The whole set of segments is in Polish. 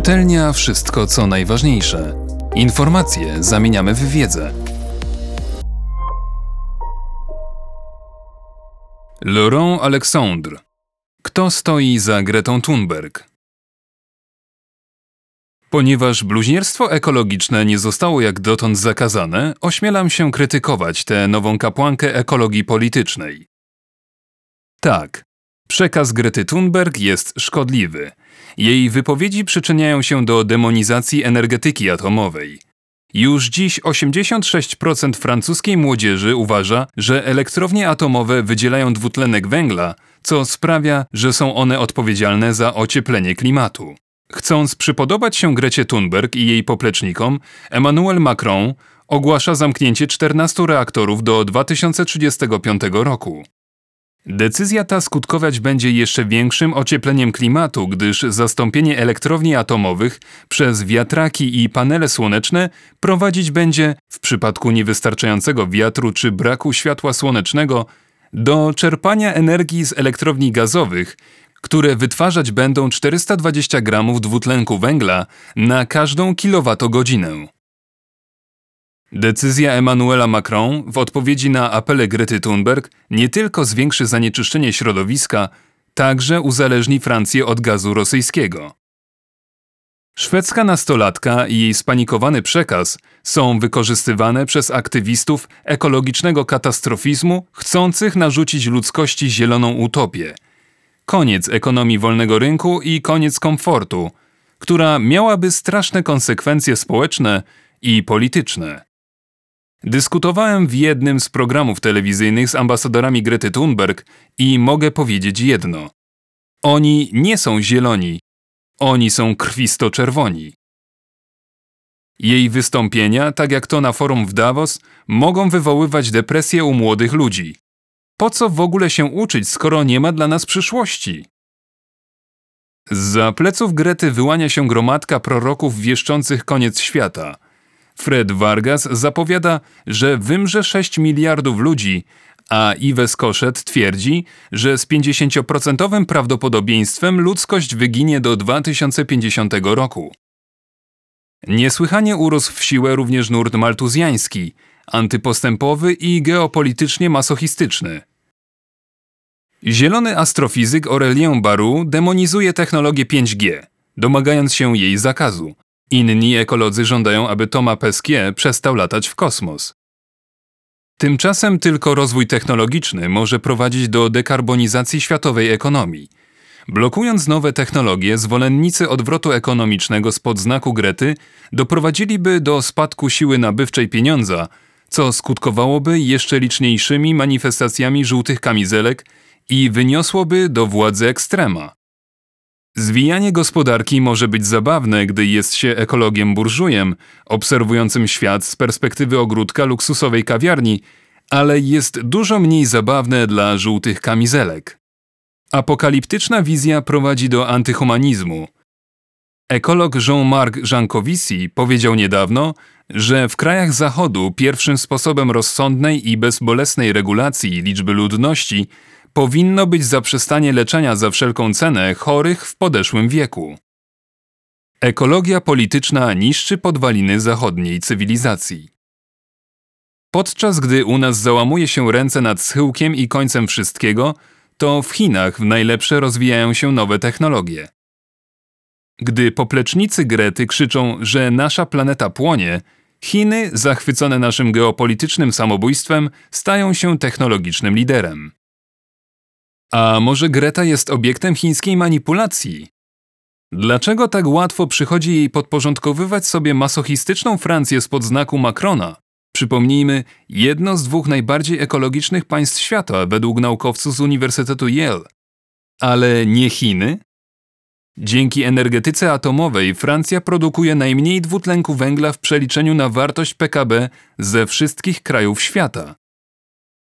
Czytelnia wszystko co najważniejsze. Informacje zamieniamy w wiedzę. Laurent Alexandre. Kto stoi za Gretą Thunberg? Ponieważ bluźnierstwo ekologiczne nie zostało jak dotąd zakazane, ośmielam się krytykować tę nową kapłankę ekologii politycznej. Tak, przekaz Grety Thunberg jest szkodliwy. Jej wypowiedzi przyczyniają się do demonizacji energetyki atomowej. Już dziś 86% francuskiej młodzieży uważa, że elektrownie atomowe wydzielają dwutlenek węgla, co sprawia, że są one odpowiedzialne za ocieplenie klimatu. Chcąc przypodobać się Grecie Thunberg i jej poplecznikom, Emmanuel Macron ogłasza zamknięcie 14 reaktorów do 2035 roku. Decyzja ta skutkować będzie jeszcze większym ociepleniem klimatu, gdyż zastąpienie elektrowni atomowych przez wiatraki i panele słoneczne prowadzić będzie, w przypadku niewystarczającego wiatru czy braku światła słonecznego, do czerpania energii z elektrowni gazowych, które wytwarzać będą 420 gramów dwutlenku węgla na każdą kilowatogodzinę. Decyzja Emmanuela Macron w odpowiedzi na apele Grety Thunberg nie tylko zwiększy zanieczyszczenie środowiska, także uzależni Francję od gazu rosyjskiego. Szwedzka nastolatka i jej spanikowany przekaz są wykorzystywane przez aktywistów ekologicznego katastrofizmu chcących narzucić ludzkości zieloną utopię. Koniec ekonomii wolnego rynku i koniec komfortu, która miałaby straszne konsekwencje społeczne i polityczne. Dyskutowałem w jednym z programów telewizyjnych z ambasadorami Grety Thunberg i mogę powiedzieć jedno. Oni nie są zieloni, oni są krwisto-czerwoni. Jej wystąpienia, tak jak to na forum w Davos, mogą wywoływać depresję u młodych ludzi. Po co w ogóle się uczyć, skoro nie ma dla nas przyszłości? Za pleców Grety wyłania się gromadka proroków wieszczących koniec świata – Fred Vargas zapowiada, że wymrze 6 miliardów ludzi, a Ives Koszet twierdzi, że z 50% prawdopodobieństwem ludzkość wyginie do 2050 roku. Niesłychanie urósł w siłę również nurt maltuzjański, antypostępowy i geopolitycznie masochistyczny. Zielony astrofizyk Aurelien Baru demonizuje technologię 5G, domagając się jej zakazu, Inni ekolodzy żądają, aby Thomas Pesquet przestał latać w kosmos. Tymczasem tylko rozwój technologiczny może prowadzić do dekarbonizacji światowej ekonomii. Blokując nowe technologie, zwolennicy odwrotu ekonomicznego spod znaku Grety doprowadziliby do spadku siły nabywczej pieniądza, co skutkowałoby jeszcze liczniejszymi manifestacjami żółtych kamizelek i wyniosłoby do władzy ekstrema. Zwijanie gospodarki może być zabawne, gdy jest się ekologiem burżujem, obserwującym świat z perspektywy ogródka luksusowej kawiarni, ale jest dużo mniej zabawne dla żółtych kamizelek. Apokaliptyczna wizja prowadzi do antyhumanizmu. Ekolog Jean-Marc Jancovici powiedział niedawno, że w krajach Zachodu pierwszym sposobem rozsądnej i bezbolesnej regulacji liczby ludności powinno być zaprzestanie leczenia za wszelką cenę chorych w podeszłym wieku. Ekologia polityczna niszczy podwaliny zachodniej cywilizacji. Podczas gdy u nas załamuje się ręce nad schyłkiem i końcem wszystkiego, to w Chinach w najlepsze rozwijają się nowe technologie. Gdy poplecznicy Grety krzyczą, że nasza planeta płonie, Chiny, zachwycone naszym geopolitycznym samobójstwem, stają się technologicznym liderem. A może Greta jest obiektem chińskiej manipulacji? Dlaczego tak łatwo przychodzi jej podporządkowywać sobie masochistyczną Francję spod znaku Macrona? Przypomnijmy, jedno z dwóch najbardziej ekologicznych państw świata według naukowców z Uniwersytetu Yale. Ale nie Chiny? Dzięki energetyce atomowej Francja produkuje najmniej dwutlenku węgla w przeliczeniu na wartość PKB ze wszystkich krajów świata.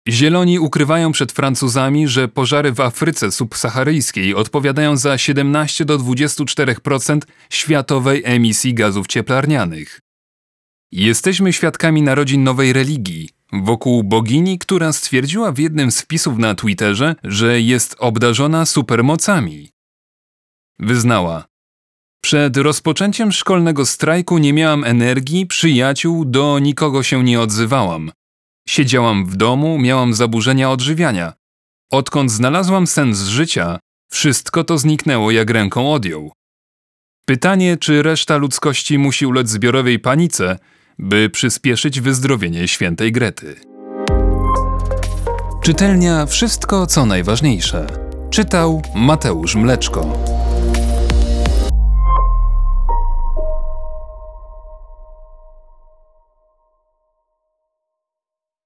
Zieloni ukrywają przed Francuzami, że pożary w Afryce subsaharyjskiej odpowiadają za 17 do 24% światowej emisji gazów cieplarnianych. Jesteśmy świadkami narodzin nowej religii, wokół bogini, która stwierdziła w jednym z wpisów na Twitterze, że jest obdarzona supermocami. Wyznała: Przed rozpoczęciem szkolnego strajku nie miałam energii, przyjaciół, do nikogo się nie odzywałam. Siedziałam w domu, miałam zaburzenia odżywiania. Odkąd znalazłam sens życia, wszystko to zniknęło jak ręką odjął. Pytanie, czy reszta ludzkości musi ulec zbiorowej panice, by przyspieszyć wyzdrowienie świętej Grety. Czytelnia Wszystko co najważniejsze. Czytał Mateusz Mleczko.